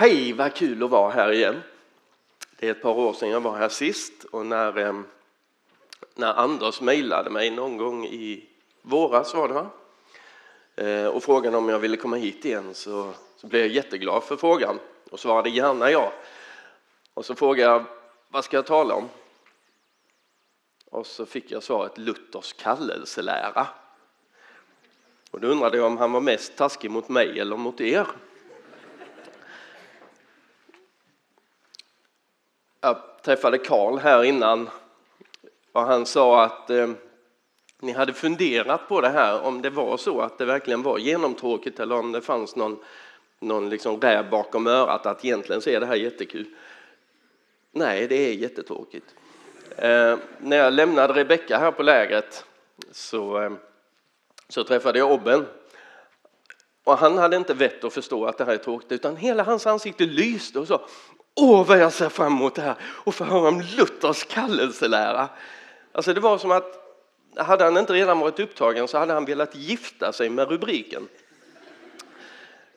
Hej, vad kul att vara här igen. Det är ett par år sedan jag var här sist och när, eh, när Anders mejlade mig någon gång i våras var det va? Eh, och frågade om jag ville komma hit igen så, så blev jag jätteglad för frågan och svarade gärna ja. Och så frågade jag vad ska jag tala om? Och så fick jag svaret Luthers kallelselära. Och då undrade jag om han var mest taskig mot mig eller mot er. Jag träffade Karl här innan och han sa att eh, ni hade funderat på det här om det var så att det verkligen var genomtråkigt eller om det fanns någon, någon liksom räv bakom örat att egentligen så är det här jättekul. Nej, det är jättetråkigt. Eh, när jag lämnade Rebecka här på lägret så, eh, så träffade jag Obben. Och han hade inte vett att förstå att det här är tråkigt utan hela hans ansikte lyste och sa Åh, vad jag ser fram emot det här och få höra om Luthers kallelselära. Alltså det var som att hade han inte redan varit upptagen så hade han velat gifta sig med rubriken.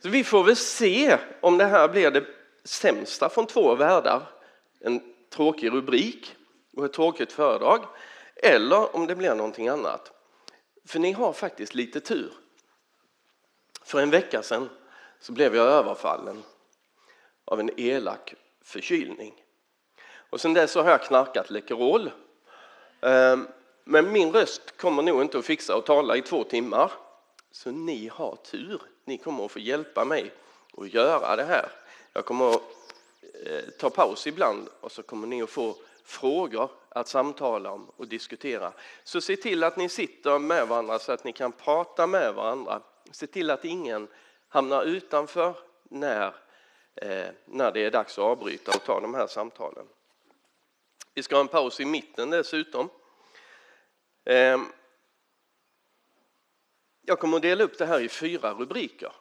Så vi får väl se om det här blir det sämsta från två världar. En tråkig rubrik och ett tråkigt föredrag. Eller om det blir någonting annat. För ni har faktiskt lite tur. För en vecka sedan så blev jag överfallen av en elak förkylning. Och sen dess har jag knarkat Läkerol. Ehm, men min röst kommer nog inte att fixa att tala i två timmar. Så ni har tur. Ni kommer att få hjälpa mig att göra det här. Jag kommer att eh, ta paus ibland och så kommer ni att få frågor att samtala om och diskutera. Så se till att ni sitter med varandra så att ni kan prata med varandra. Se till att ingen hamnar utanför när Eh, Eh, när det är dags att avbryta och ta de här samtalen. Vi ska ha en paus i mitten dessutom. Ehm, jag kommer att dela upp det här i fyra rubriker.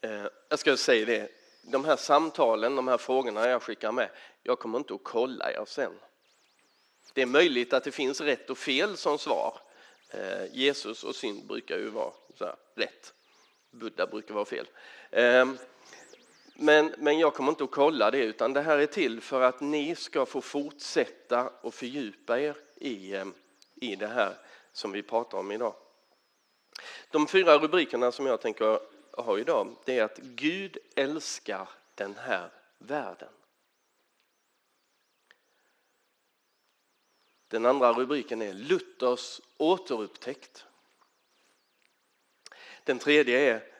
Eh, jag ska säga det, de här samtalen, de här frågorna jag skickar med, jag kommer inte att kolla er sen. Det är möjligt att det finns rätt och fel som svar. Eh, Jesus och synd brukar ju vara så här, rätt. Buddha brukar vara fel. Ehm, men, men jag kommer inte att kolla det utan det här är till för att ni ska få fortsätta och fördjupa er i, ehm, i det här som vi pratar om idag. De fyra rubrikerna som jag tänker ha idag det är att Gud älskar den här världen. Den andra rubriken är Luthers återupptäckt. Den tredje är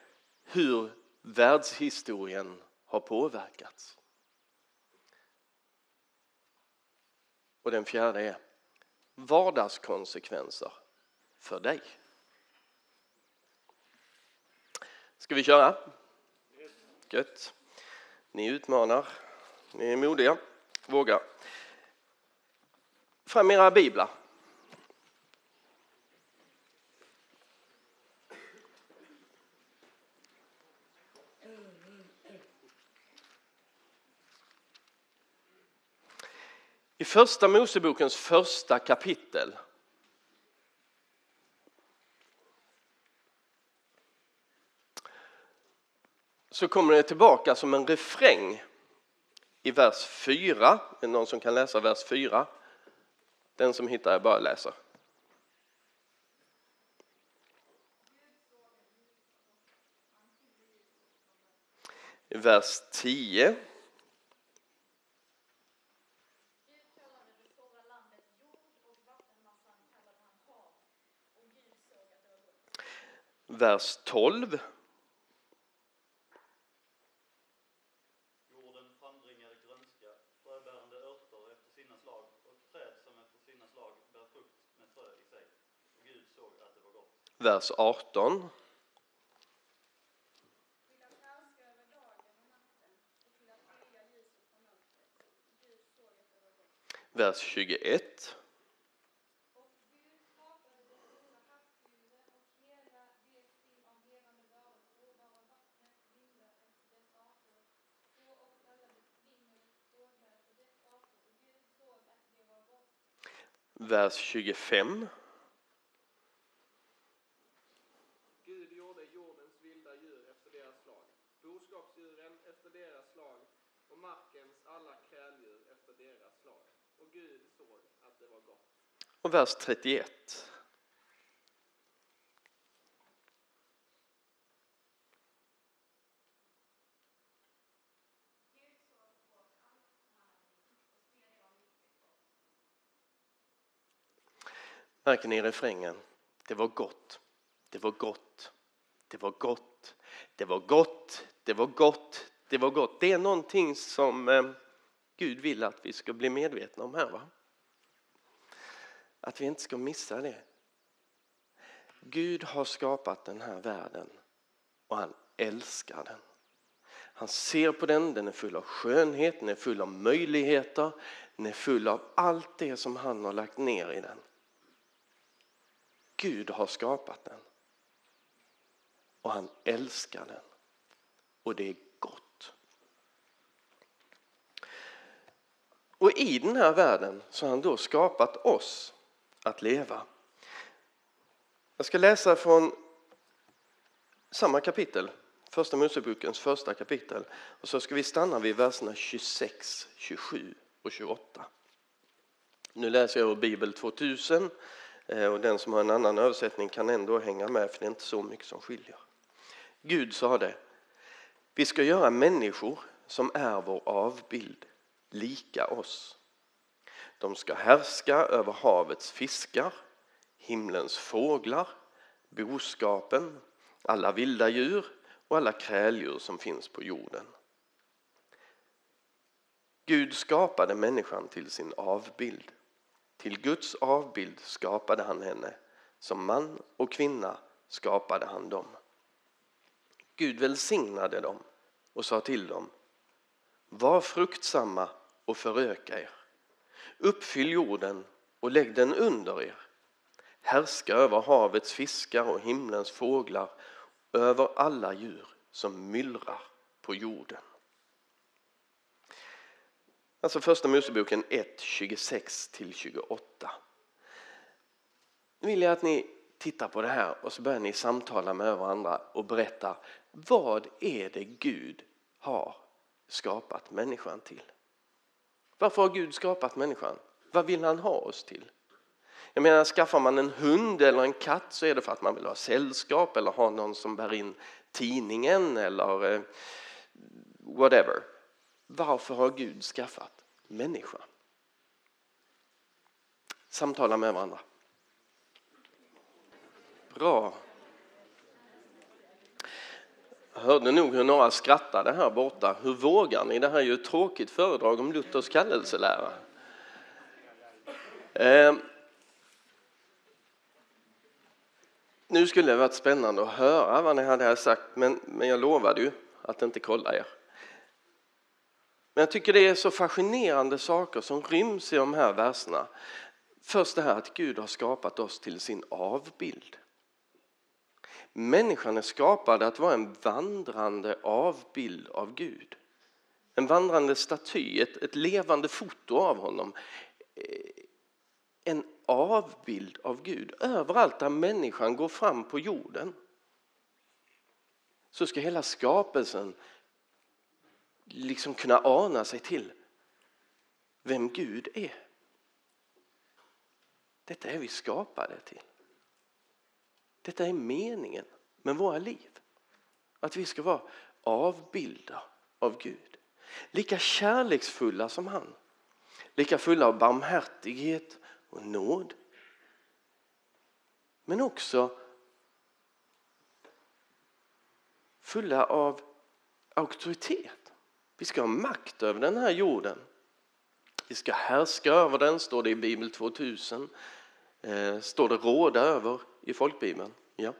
hur världshistorien har påverkats. Och den fjärde är vardagskonsekvenser för dig. Ska vi köra? Gött. Ni utmanar, ni är modiga, våga. Fram era biblar. I första Mosebokens första kapitel så kommer det tillbaka som en refräng i vers 4. Är det någon som kan läsa vers 4? Den som hittar jag bara läser. I vers 10 vers 12. Jorden frambringade grönska, fröbärande örter efter sina slag och träd som efter sina slag bär frukt med frö i sig. Och Gud såg att det var gott. Vers 18. Vers 21. Vers 25. Gud gjorde jordens vilda djur efter deras slag, boskap efter deras slag och markens alla kräldjur efter deras slag. Och Gud såg att det var gott. Och vers 31. Märker ni refrängen? Det var gott, det var gott, det var gott, det var gott, det var gott, det var gott. Det är någonting som eh, Gud vill att vi ska bli medvetna om här. Va? Att vi inte ska missa det. Gud har skapat den här världen och han älskar den. Han ser på den, den är full av skönhet, den är full av möjligheter, den är full av allt det som han har lagt ner i den. Gud har skapat den. Och han älskar den. Och det är gott. Och i den här världen så har han då skapat oss att leva. Jag ska läsa från samma kapitel, första Mosebokens första kapitel. Och så ska vi stanna vid verserna 26, 27 och 28. Nu läser jag ur Bibel 2000 Eh, och den som har en annan översättning kan ändå hänga med för det är inte så mycket som skiljer. Gud sa det. Vi ska göra människor som är vår avbild lika oss. De ska härska över havets fiskar, himlens fåglar, boskapen, alla vilda djur och alla kräldjur som finns på jorden. Gud skapade människan till sin avbild. Till Guds avbild skapade han henne. Som man och kvinna skapade han dem. Gud välsignade dem och sa till dem. Var fruktsamma och föröka er. Uppfyll jorden och lägg den under er. Härska över havets fiskar och himlens fåglar, över alla djur som myllrar på jorden. Alltså första Moseboken 1, 26-28. Nu vill jag att ni tittar på det här och så börjar ni samtala med varandra och berätta vad är det Gud har skapat människan till? Varför har Gud skapat människan? Vad vill han ha oss till? Jag menar, skaffar man en hund eller en katt så är det för att man vill ha sällskap eller ha någon som bär in tidningen eller eh, whatever. Varför har Gud skaffat människa? Samtala med varandra. Bra. Jag hörde nog hur några skrattade här borta. Hur vågar ni? Det här är ju ett tråkigt föredrag om Luthers kallelselära. Eh, nu skulle det varit spännande att höra vad ni hade sagt, men, men jag lovade ju att inte kolla er. Men jag tycker det är så fascinerande saker som ryms i de här verserna. Först det här att Gud har skapat oss till sin avbild. Människan är skapad att vara en vandrande avbild av Gud. En vandrande staty, ett, ett levande foto av honom. Eh, en avbild av Gud. Överallt där människan går fram på jorden så ska hela skapelsen liksom kunna ana sig till vem Gud är. Detta är vi skapade till. Detta är meningen med våra liv. Att vi ska vara avbilder av Gud. Lika kärleksfulla som han. Lika fulla av barmhärtighet och nåd. Men också fulla av auktoritet. Vi ska ha makt över den här jorden. Vi ska härska över den, står det i Bibel 2000. Eh, står det råda över i folkbibeln? Ja,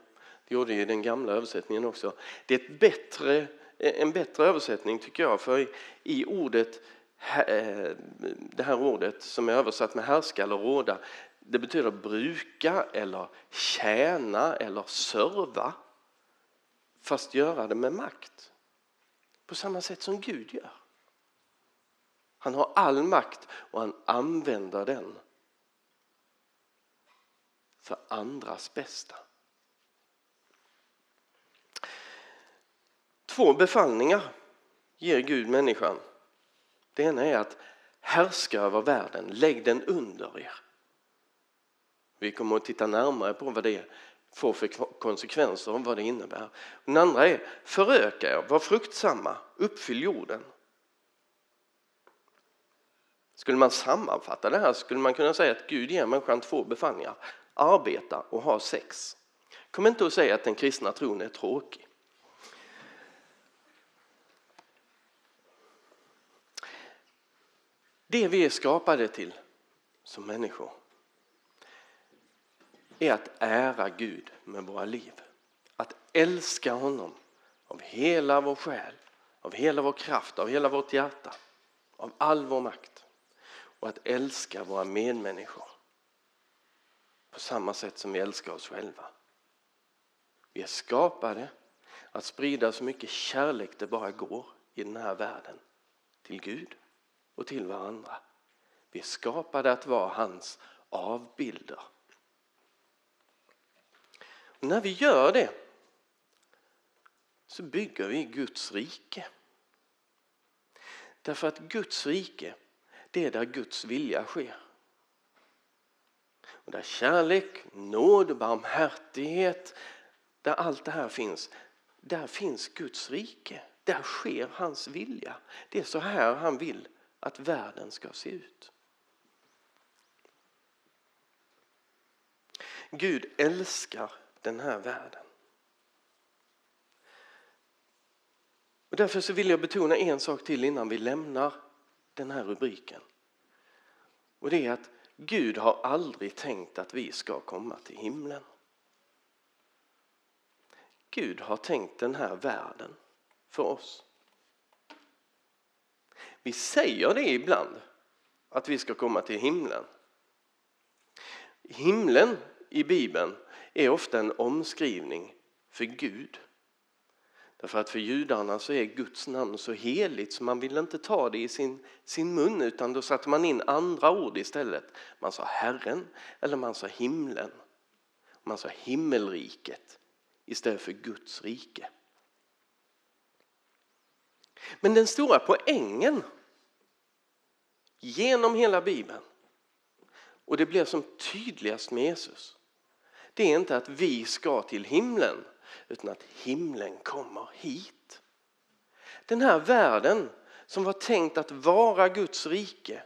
det gjorde det i den gamla översättningen också. Det är ett bättre, eh, en bättre översättning tycker jag, för i, i ordet, eh, det här ordet som är översatt med härska eller råda, det betyder bruka eller tjäna eller serva, fast göra det med makt på samma sätt som Gud gör. Han har all makt och han använder den för andras bästa. Två befallningar ger Gud människan. Det ena är att härska över världen, lägg den under er. Vi kommer att titta närmare på vad det får för konsekvenser och vad det innebär. Den andra är föröka er, var fruktsamma, uppfyll jorden. Skulle man sammanfatta det här skulle man kunna säga att Gud ger människan två befallningar. Arbeta och ha sex. Kom inte och säga att den kristna tron är tråkig. Det vi är skapade till som människor är att ära Gud med våra liv. Att älska honom av hela vår själ, av hela vår kraft, av hela vårt hjärta, av all vår makt. Och att älska våra medmänniskor på samma sätt som vi älskar oss själva. Vi är skapade att sprida så mycket kärlek det bara går i den här världen till Gud och till varandra. Vi är skapade att vara hans avbilder. När vi gör det så bygger vi Guds rike. Därför att Guds rike, det är där Guds vilja sker. Och där kärlek, nåd, barmhärtighet, där allt det här finns, där finns Guds rike. Där sker hans vilja. Det är så här han vill att världen ska se ut. Gud älskar den här världen. Och därför så vill jag betona en sak till innan vi lämnar den här rubriken. Och det är att Gud har aldrig tänkt att vi ska komma till himlen. Gud har tänkt den här världen för oss. Vi säger det ibland, att vi ska komma till himlen. Himlen i Bibeln är ofta en omskrivning för Gud. Därför att för judarna så är Guds namn så heligt så man vill inte ta det i sin, sin mun utan då satte man in andra ord istället. Man sa Herren eller man sa himlen. Man sa himmelriket istället för Guds rike. Men den stora poängen genom hela Bibeln och det blir som tydligast med Jesus. Det är inte att vi ska till himlen utan att himlen kommer hit. Den här världen som var tänkt att vara Guds rike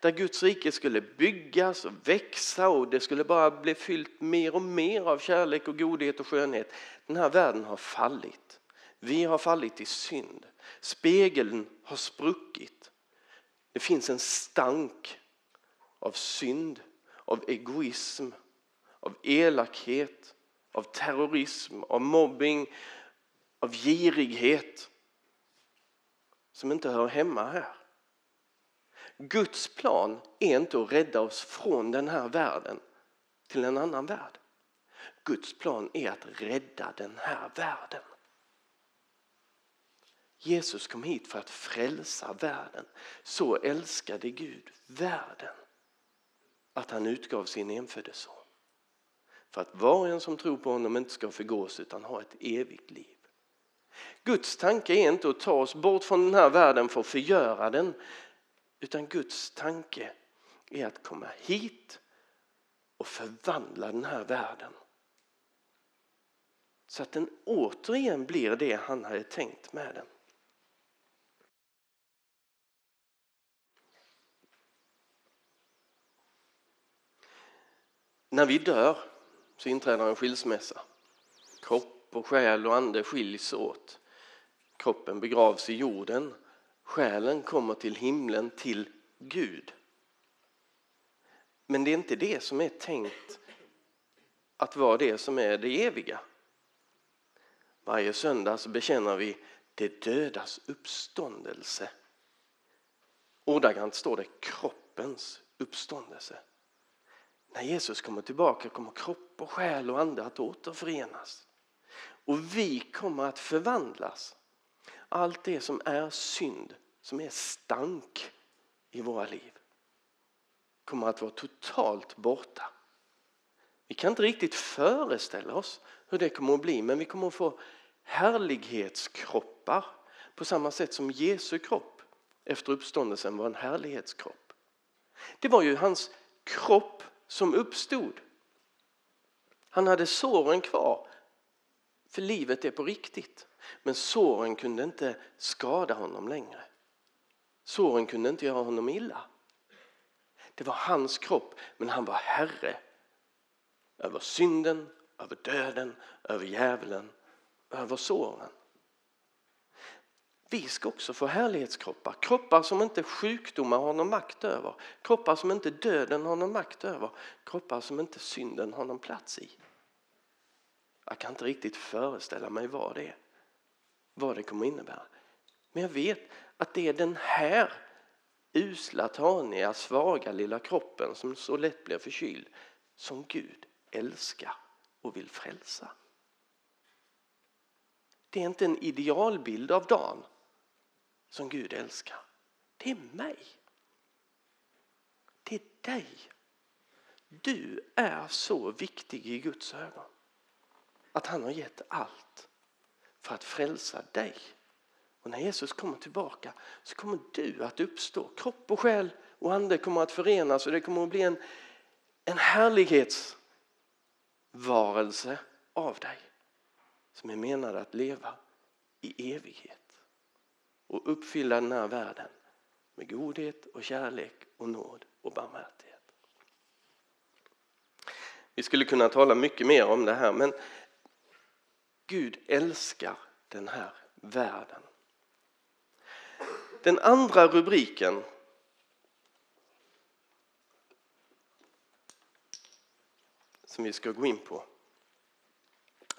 där Guds rike skulle byggas och växa och det skulle bara bli fyllt mer och mer av kärlek och godhet och skönhet. Den här världen har fallit. Vi har fallit i synd. Spegeln har spruckit. Det finns en stank av synd, av egoism, av elakhet, av terrorism, av mobbing, av girighet som inte hör hemma här. Guds plan är inte att rädda oss från den här världen till en annan värld. Guds plan är att rädda den här världen. Jesus kom hit för att frälsa världen. Så älskade Gud världen att han utgav sin enfödde son. För att var och en som tror på honom inte ska förgås utan ha ett evigt liv. Guds tanke är inte att ta oss bort från den här världen för att förgöra den. Utan Guds tanke är att komma hit och förvandla den här världen. Så att den återigen blir det han hade tänkt med den. När vi dör så inträder en skilsmässa. Kropp och själ och ande skiljs åt. Kroppen begravs i jorden. Själen kommer till himlen, till Gud. Men det är inte det som är tänkt att vara det som är det eviga. Varje söndag så bekänner vi det dödas uppståndelse. Ordagrant står det kroppens uppståndelse. När Jesus kommer tillbaka kommer kropp och själ och ande att återförenas. Och vi kommer att förvandlas. Allt det som är synd, som är stank i våra liv kommer att vara totalt borta. Vi kan inte riktigt föreställa oss hur det kommer att bli men vi kommer att få härlighetskroppar på samma sätt som Jesu kropp efter uppståndelsen var en härlighetskropp. Det var ju hans kropp som uppstod. Han hade såren kvar, för livet är på riktigt. Men såren kunde inte skada honom längre. Såren kunde inte göra honom illa. Det var hans kropp, men han var herre över synden, över döden, över djävulen, över såren. Vi ska också få härlighetskroppar, kroppar som inte sjukdomar har någon makt över, kroppar som inte döden har någon makt över, kroppar som inte synden har någon plats i. Jag kan inte riktigt föreställa mig vad det är, vad det kommer innebära. Men jag vet att det är den här usla, taniga, svaga lilla kroppen som så lätt blir förkyld som Gud älskar och vill frälsa. Det är inte en idealbild av Dan som Gud älskar. Det är mig. Det är dig. Du är så viktig i Guds ögon att han har gett allt för att frälsa dig. Och när Jesus kommer tillbaka så kommer du att uppstå. Kropp och själ och ande kommer att förenas och det kommer att bli en, en härlighetsvarelse av dig som är menad att leva i evighet och uppfylla den här världen med godhet och kärlek och nåd och barmhärtighet. Vi skulle kunna tala mycket mer om det här men Gud älskar den här världen. Den andra rubriken som vi ska gå in på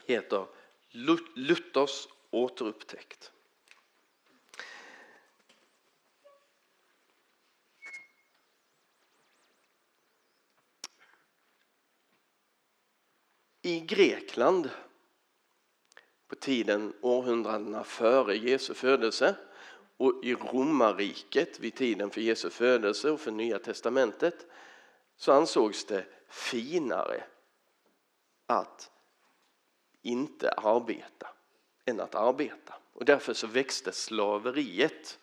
heter Luthers återupptäckt. I Grekland på tiden århundradena före Jesu födelse och i romarriket vid tiden för Jesu födelse och för Nya testamentet så ansågs det finare att inte arbeta än att arbeta. Och därför så växte slaveriet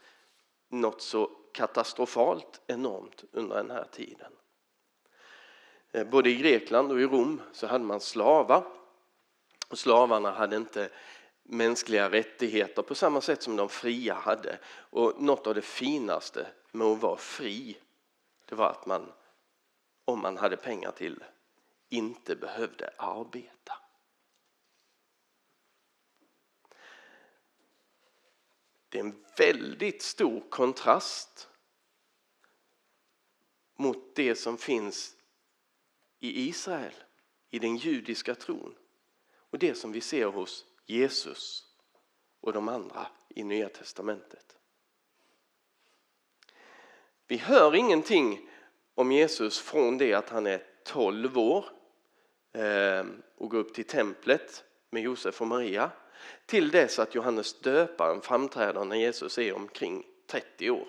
något så katastrofalt enormt under den här tiden. Eh, både i Grekland och i Rom så hade man slavar. Och slavarna hade inte mänskliga rättigheter på samma sätt som de fria hade. Och något av det finaste med att vara fri det var att man, om man hade pengar till det, inte behövde arbeta. Det är en väldigt stor kontrast mot det som finns i Israel, i den judiska tron och det som vi ser hos Jesus och de andra i Nya testamentet. Vi hör ingenting om Jesus från det att han är 12 år eh, och går upp till templet med Josef och Maria till dess att Johannes döparen framträder när Jesus är omkring 30 år.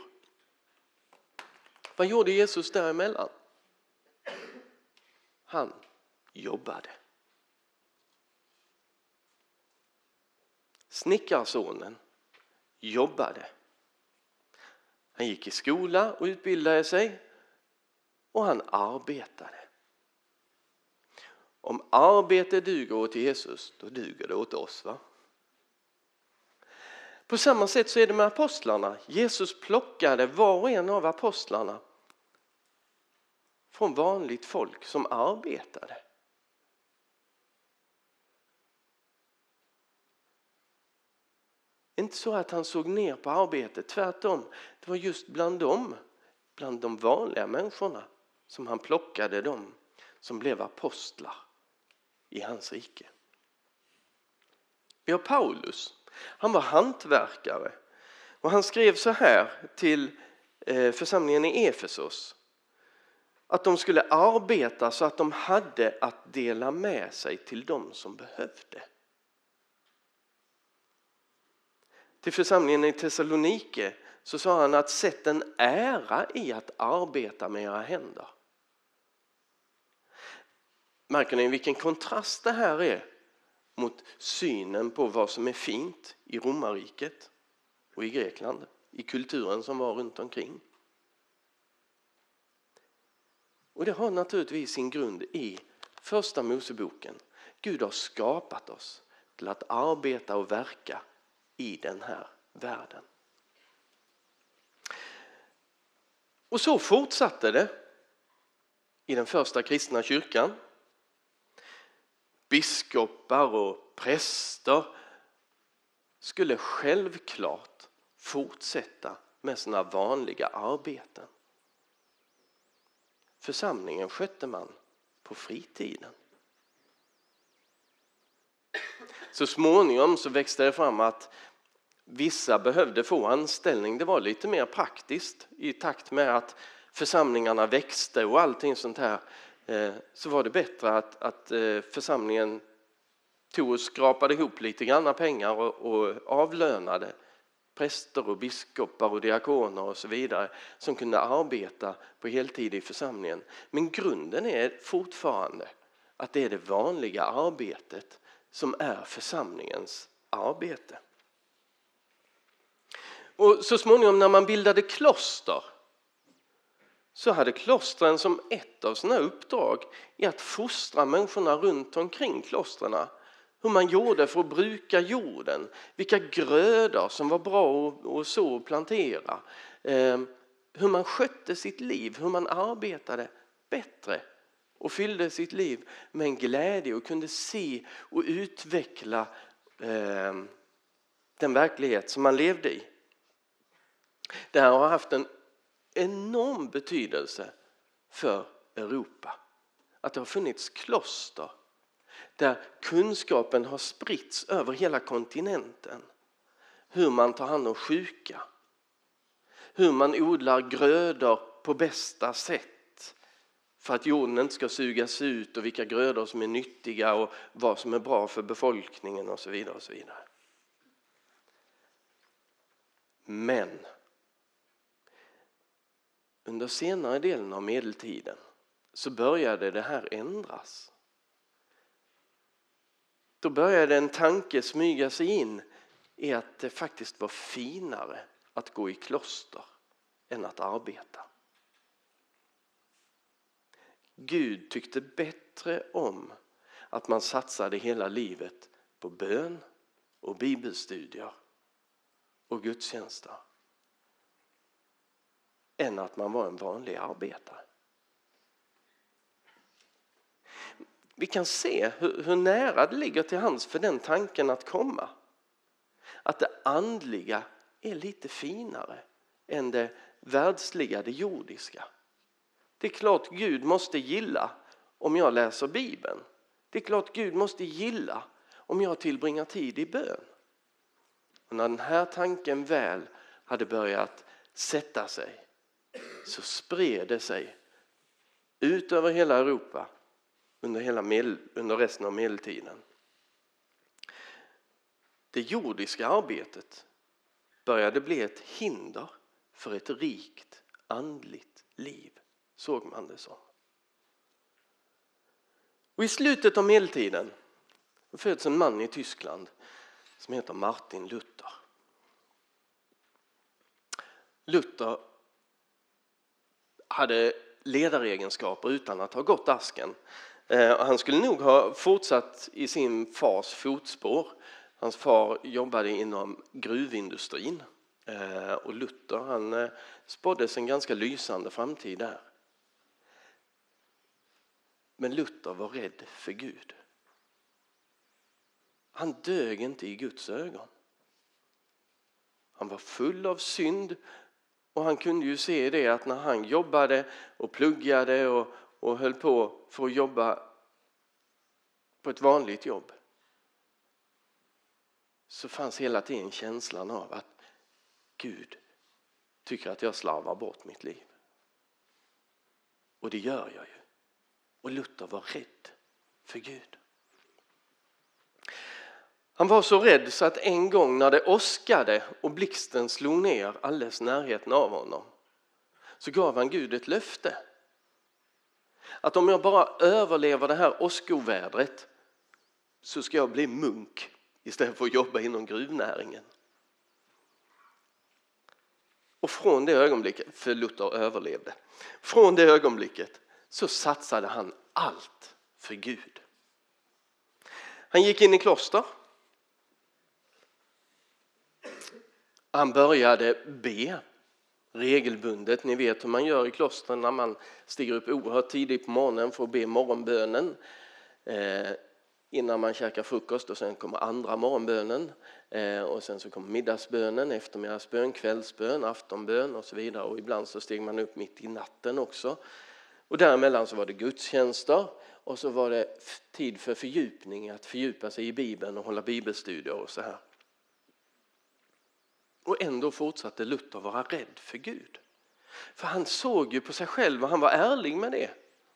Vad gjorde Jesus däremellan? Han jobbade. Snickarsonen jobbade. Han gick i skola och utbildade sig och han arbetade. Om arbete duger åt Jesus, då duger det åt oss. va? På samma sätt så är det med apostlarna. Jesus plockade var och en av apostlarna från vanligt folk som arbetade. Inte så att han såg ner på arbetet, tvärtom. Det var just bland dem, bland de vanliga människorna som han plockade dem som blev apostlar i hans rike. Vi har Paulus. Han var hantverkare och han skrev så här till eh, församlingen i Efesos att de skulle arbeta så att de hade att dela med sig till de som behövde. Till församlingen i Thessalonike så sa han att sätt en ära i att arbeta med era händer. Märker ni vilken kontrast det här är mot synen på vad som är fint i romarriket och i Grekland, i kulturen som var runt omkring. Och det har naturligtvis sin grund i första Moseboken. Gud har skapat oss till att arbeta och verka i den här världen. Och så fortsatte det i den första kristna kyrkan. Biskopar och präster skulle självklart fortsätta med sina vanliga arbeten. Församlingen skötte man på fritiden. Så småningom så växte det fram att vissa behövde få anställning. Det var lite mer praktiskt i takt med att församlingarna växte och allting sånt här eh, så var det bättre att, att eh, församlingen tog och skrapade ihop lite grann pengar och, och avlönade präster och biskopar och diakoner och så vidare som kunde arbeta på heltid i församlingen. Men grunden är fortfarande att det är det vanliga arbetet som är församlingens arbete. Och så småningom när man bildade kloster så hade klostren som ett av sina uppdrag i att fostra människorna runt omkring klostren hur man gjorde för att bruka jorden, vilka grödor som var bra att så och plantera, ehm, hur man skötte sitt liv, hur man arbetade bättre och fyllde sitt liv med en glädje och kunde se och utveckla ehm, den verklighet som man levde i. Det här har haft en enorm betydelse för Europa. Att det har funnits kloster där kunskapen har spritts över hela kontinenten. Hur man tar hand om sjuka. Hur man odlar grödor på bästa sätt för att jorden inte ska sugas ut och vilka grödor som är nyttiga och vad som är bra för befolkningen och så vidare. Och så vidare. Men under senare delen av medeltiden så började det här ändras. Då började en tanke smyga sig in i att det faktiskt var finare att gå i kloster än att arbeta. Gud tyckte bättre om att man satsade hela livet på bön och bibelstudier och gudstjänster än att man var en vanlig arbetare. Vi kan se hur, hur nära det ligger till hands för den tanken att komma. Att det andliga är lite finare än det världsliga, det jordiska. Det är klart Gud måste gilla om jag läser Bibeln. Det är klart Gud måste gilla om jag tillbringar tid i bön. Och när den här tanken väl hade börjat sätta sig så spred det sig ut över hela Europa under, hela medel, under resten av medeltiden. Det jordiska arbetet började bli ett hinder för ett rikt andligt liv, såg man det som. Och I slutet av medeltiden föds en man i Tyskland som heter Martin Luther. Luther hade ledaregenskaper utan att ha gått asken. Eh, han skulle nog ha fortsatt i sin fars fotspår. Hans far jobbade inom gruvindustrin eh, och Luther han eh, spåddes en ganska lysande framtid där. Men Luther var rädd för Gud. Han dög inte i Guds ögon. Han var full av synd och han kunde ju se det att när han jobbade och pluggade och, och höll på för att jobba på ett vanligt jobb så fanns hela tiden känslan av att Gud tycker att jag slarvar bort mitt liv. Och det gör jag ju. Och Luther var rädd för Gud. Han var så rädd så att en gång när det åskade och blixten slog ner alldeles närheten av honom så gav han Gud ett löfte. Att om jag bara överlever det här åskovädret så ska jag bli munk istället för att jobba inom gruvnäringen. Och från det ögonblicket, för Luther överlevde, från det ögonblicket så satsade han allt för Gud. Han gick in i kloster. Han började be regelbundet. Ni vet hur man gör i klostren när man stiger upp oerhört tidigt på morgonen för att be morgonbönen eh, innan man käkar frukost och sen kommer andra morgonbönen eh, och sen så kommer middagsbönen, eftermiddagsbön, kvällsbön, aftonbön och så vidare och ibland så steg man upp mitt i natten också. Och däremellan så var det gudstjänster och så var det tid för fördjupning, att fördjupa sig i Bibeln och hålla bibelstudier och så här. Och ändå fortsatte Luther vara rädd för Gud. För han såg ju på sig själv och han var ärlig med det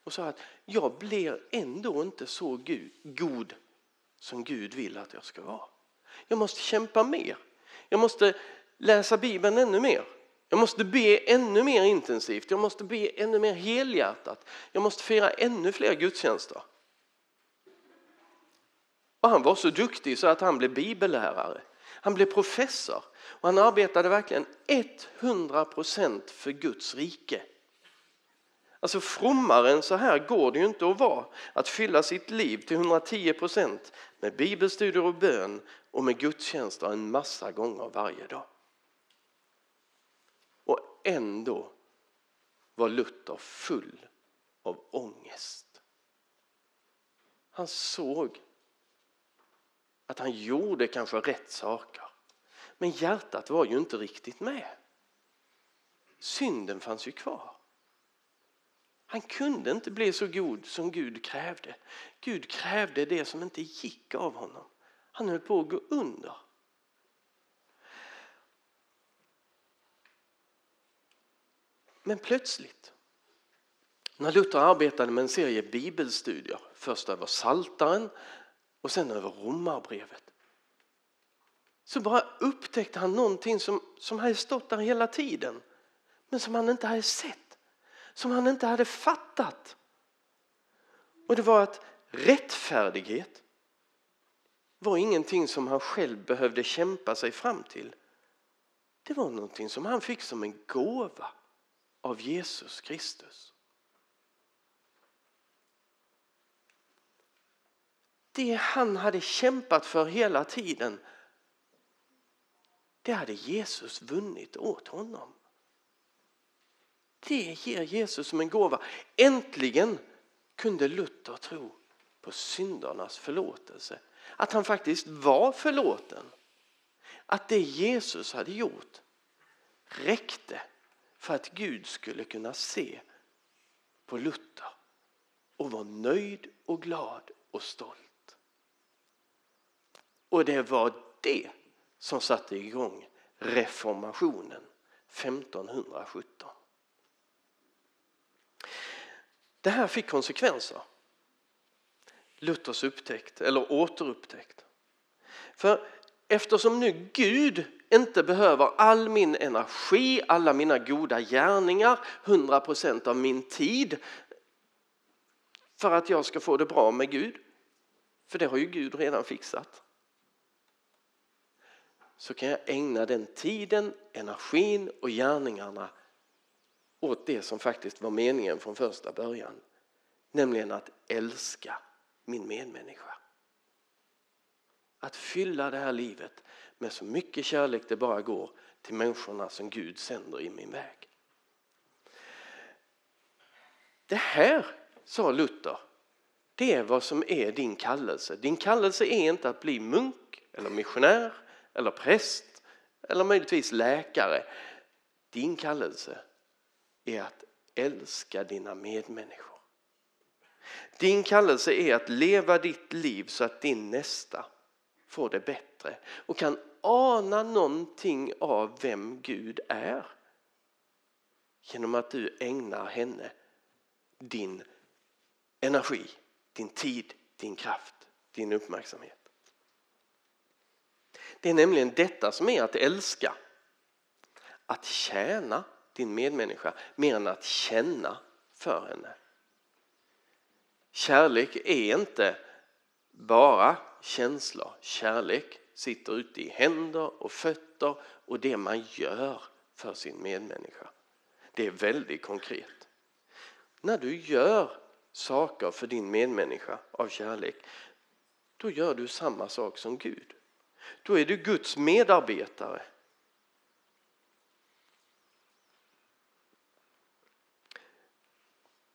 och sa att jag blir ändå inte så Gud, god som Gud vill att jag ska vara. Jag måste kämpa mer. Jag måste läsa Bibeln ännu mer. Jag måste be ännu mer intensivt. Jag måste be ännu mer helhjärtat. Jag måste fira ännu fler gudstjänster. Och han var så duktig så att han blev bibellärare. Han blev professor och han arbetade verkligen 100 procent för Guds rike. Alltså frommare än så här går det ju inte att vara. Att fylla sitt liv till 110 procent med bibelstudier och bön och med gudstjänster en massa gånger varje dag. Och ändå var Luther full av ångest. Han såg att han gjorde kanske rätt saker. Men hjärtat var ju inte riktigt med. Synden fanns ju kvar. Han kunde inte bli så god som Gud krävde. Gud krävde det som inte gick av honom. Han höll på att gå under. Men plötsligt, när Luther arbetade med en serie bibelstudier, först över Saltaren och sen över Romarbrevet, så bara upptäckte han någonting som, som hade stått där hela tiden, men som han inte hade sett, som han inte hade fattat. Och det var att rättfärdighet var ingenting som han själv behövde kämpa sig fram till. Det var någonting som han fick som en gåva av Jesus Kristus. Det han hade kämpat för hela tiden det hade Jesus vunnit åt honom. Det ger Jesus som en gåva. Äntligen kunde Luther tro på syndernas förlåtelse. Att han faktiskt var förlåten. Att det Jesus hade gjort räckte för att Gud skulle kunna se på Luther och vara nöjd och glad och stolt. Och det var det som satte igång reformationen 1517. Det här fick konsekvenser. Luthers upptäckt, eller återupptäckt. För eftersom nu Gud inte behöver all min energi, alla mina goda gärningar, 100 procent av min tid för att jag ska få det bra med Gud. För det har ju Gud redan fixat så kan jag ägna den tiden, energin och gärningarna åt det som faktiskt var meningen från första början. Nämligen att älska min medmänniska. Att fylla det här livet med så mycket kärlek det bara går till människorna som Gud sänder i min väg. Det här, sa Luther, det är vad som är din kallelse. Din kallelse är inte att bli munk eller missionär eller präst eller möjligtvis läkare. Din kallelse är att älska dina medmänniskor. Din kallelse är att leva ditt liv så att din nästa får det bättre och kan ana någonting av vem Gud är genom att du ägnar henne din energi, din tid, din kraft, din uppmärksamhet. Det är nämligen detta som är att älska. Att tjäna din medmänniska mer än att känna för henne. Kärlek är inte bara känslor. Kärlek sitter ute i händer och fötter och det man gör för sin medmänniska. Det är väldigt konkret. När du gör saker för din medmänniska av kärlek, då gör du samma sak som Gud. Då är du Guds medarbetare.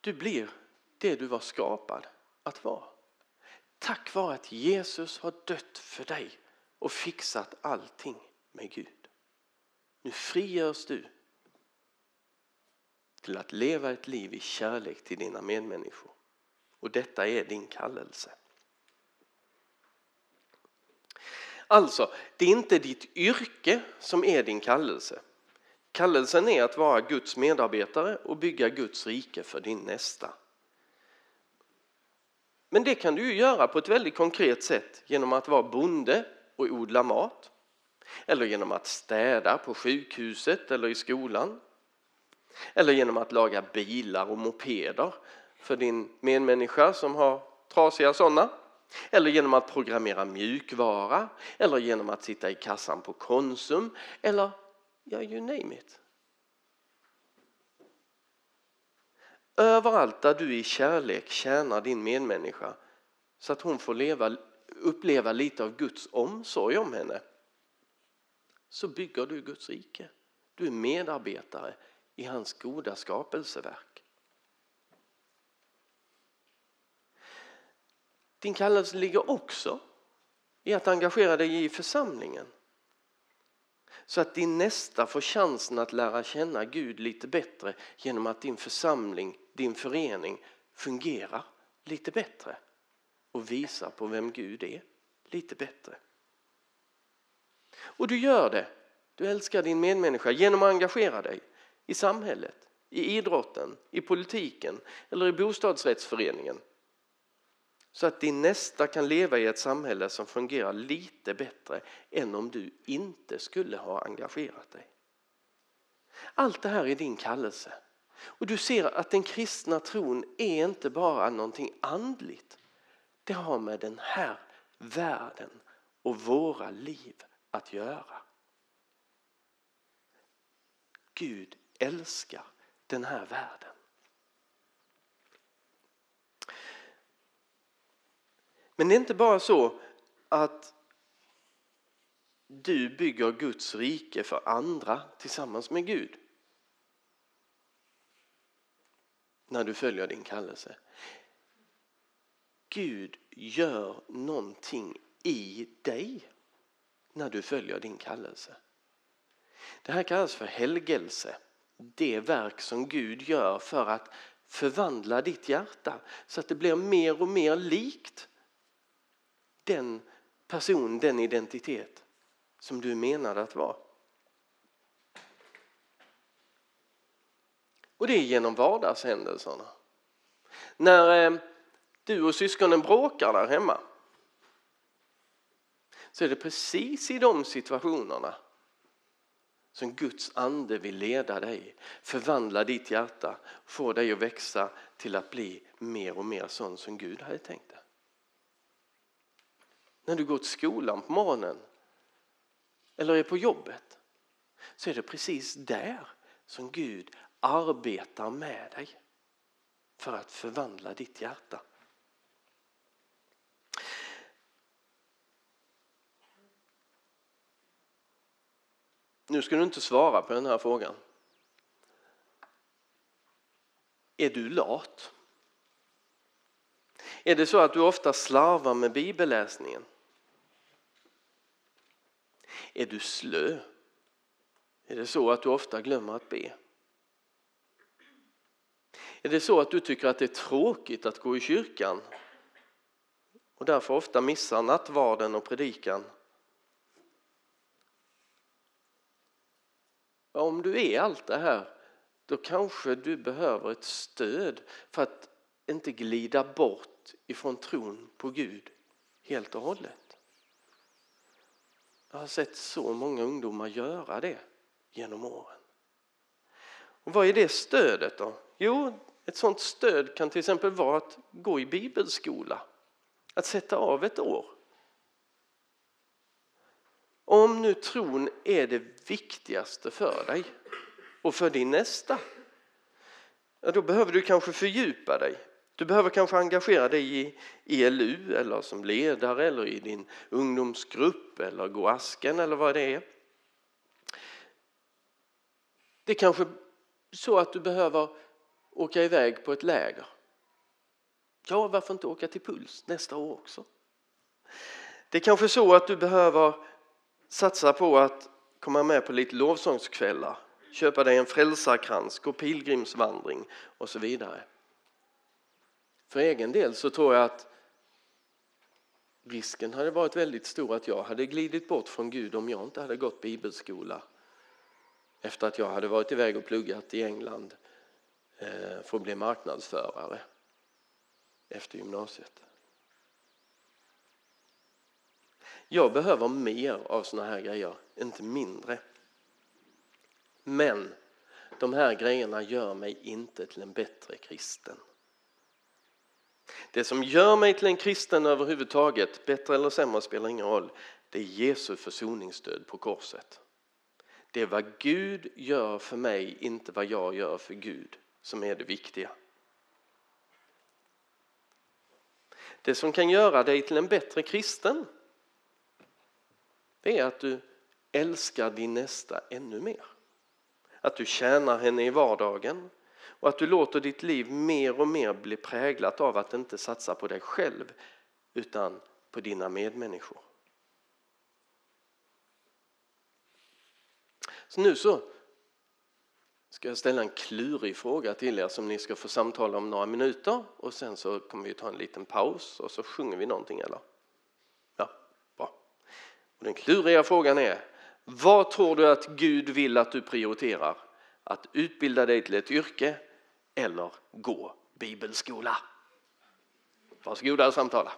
Du blir det du var skapad att vara. Tack vare att Jesus har dött för dig och fixat allting med Gud. Nu frigörs du till att leva ett liv i kärlek till dina medmänniskor. Och detta är din kallelse. Alltså, det är inte ditt yrke som är din kallelse. Kallelsen är att vara Guds medarbetare och bygga Guds rike för din nästa. Men det kan du ju göra på ett väldigt konkret sätt genom att vara bonde och odla mat. Eller genom att städa på sjukhuset eller i skolan. Eller genom att laga bilar och mopeder för din medmänniska som har trasiga sådana. Eller genom att programmera mjukvara. Eller genom att sitta i kassan på Konsum. Eller ja, you name it. Överallt där du i kärlek tjänar din medmänniska så att hon får leva, uppleva lite av Guds omsorg om henne så bygger du Guds rike. Du är medarbetare i hans goda skapelseverk. Din kallelse ligger också i att engagera dig i församlingen. Så att din nästa får chansen att lära känna Gud lite bättre genom att din församling, din förening fungerar lite bättre och visar på vem Gud är lite bättre. Och du gör det, du älskar din medmänniska genom att engagera dig i samhället, i idrotten, i politiken eller i bostadsrättsföreningen. Så att din nästa kan leva i ett samhälle som fungerar lite bättre än om du inte skulle ha engagerat dig. Allt det här är din kallelse. Och du ser att den kristna tron är inte bara någonting andligt. Det har med den här världen och våra liv att göra. Gud älskar den här världen. Men det är inte bara så att du bygger Guds rike för andra tillsammans med Gud. När du följer din kallelse. Gud gör någonting i dig när du följer din kallelse. Det här kallas för helgelse. Det verk som Gud gör för att förvandla ditt hjärta så att det blir mer och mer likt den person, den identitet som du menade att vara. Och det är genom vardagshändelserna. När eh, du och syskonen bråkar där hemma så är det precis i de situationerna som Guds ande vill leda dig, förvandla ditt hjärta, få dig att växa till att bli mer och mer sån som Gud hade tänkt dig. När du går till skolan på morgonen eller är på jobbet så är det precis där som Gud arbetar med dig för att förvandla ditt hjärta. Nu ska du inte svara på den här frågan. Är du lat? Är det så att du ofta slarvar med bibelläsningen? Är du slö? Är det så att du ofta glömmer att be? Är det så att du tycker att det är tråkigt att gå i kyrkan och därför ofta missar nattvarden och predikan? Om du är allt det här, då kanske du behöver ett stöd för att inte glida bort ifrån tron på Gud helt och hållet. Jag har sett så många ungdomar göra det genom åren. Och vad är det stödet då? Jo, ett sådant stöd kan till exempel vara att gå i bibelskola. Att sätta av ett år. Om nu tron är det viktigaste för dig och för din nästa, ja, då behöver du kanske fördjupa dig. Du behöver kanske engagera dig i ELU eller som ledare eller i din ungdomsgrupp eller gå asken eller vad det är. Det är kanske så att du behöver åka iväg på ett läger. Ja, varför inte åka till Puls nästa år också? Det är kanske så att du behöver satsa på att komma med på lite lovsångskvällar, köpa dig en frälsarkrans, gå pilgrimsvandring och så vidare. För egen del så tror jag att risken hade varit väldigt stor att jag hade glidit bort från Gud om jag inte hade gått bibelskola efter att jag hade varit iväg och pluggat i England eh, för att bli marknadsförare efter gymnasiet. Jag behöver mer av såna här grejer, inte mindre. Men de här grejerna gör mig inte till en bättre kristen. Det som gör mig till en kristen överhuvudtaget, bättre eller sämre spelar ingen roll, det är Jesu försoningsstöd på korset. Det är vad Gud gör för mig, inte vad jag gör för Gud, som är det viktiga. Det som kan göra dig till en bättre kristen det är att du älskar din nästa ännu mer. Att du tjänar henne i vardagen och att du låter ditt liv mer och mer bli präglat av att inte satsa på dig själv utan på dina medmänniskor. Så nu så ska jag ställa en klurig fråga till er som ni ska få samtala om några minuter och sen så kommer vi ta en liten paus och så sjunger vi någonting eller? Ja, bra. Och den kluriga frågan är, vad tror du att Gud vill att du prioriterar? Att utbilda dig till ett yrke eller gå bibelskola? Varsågoda och samtala.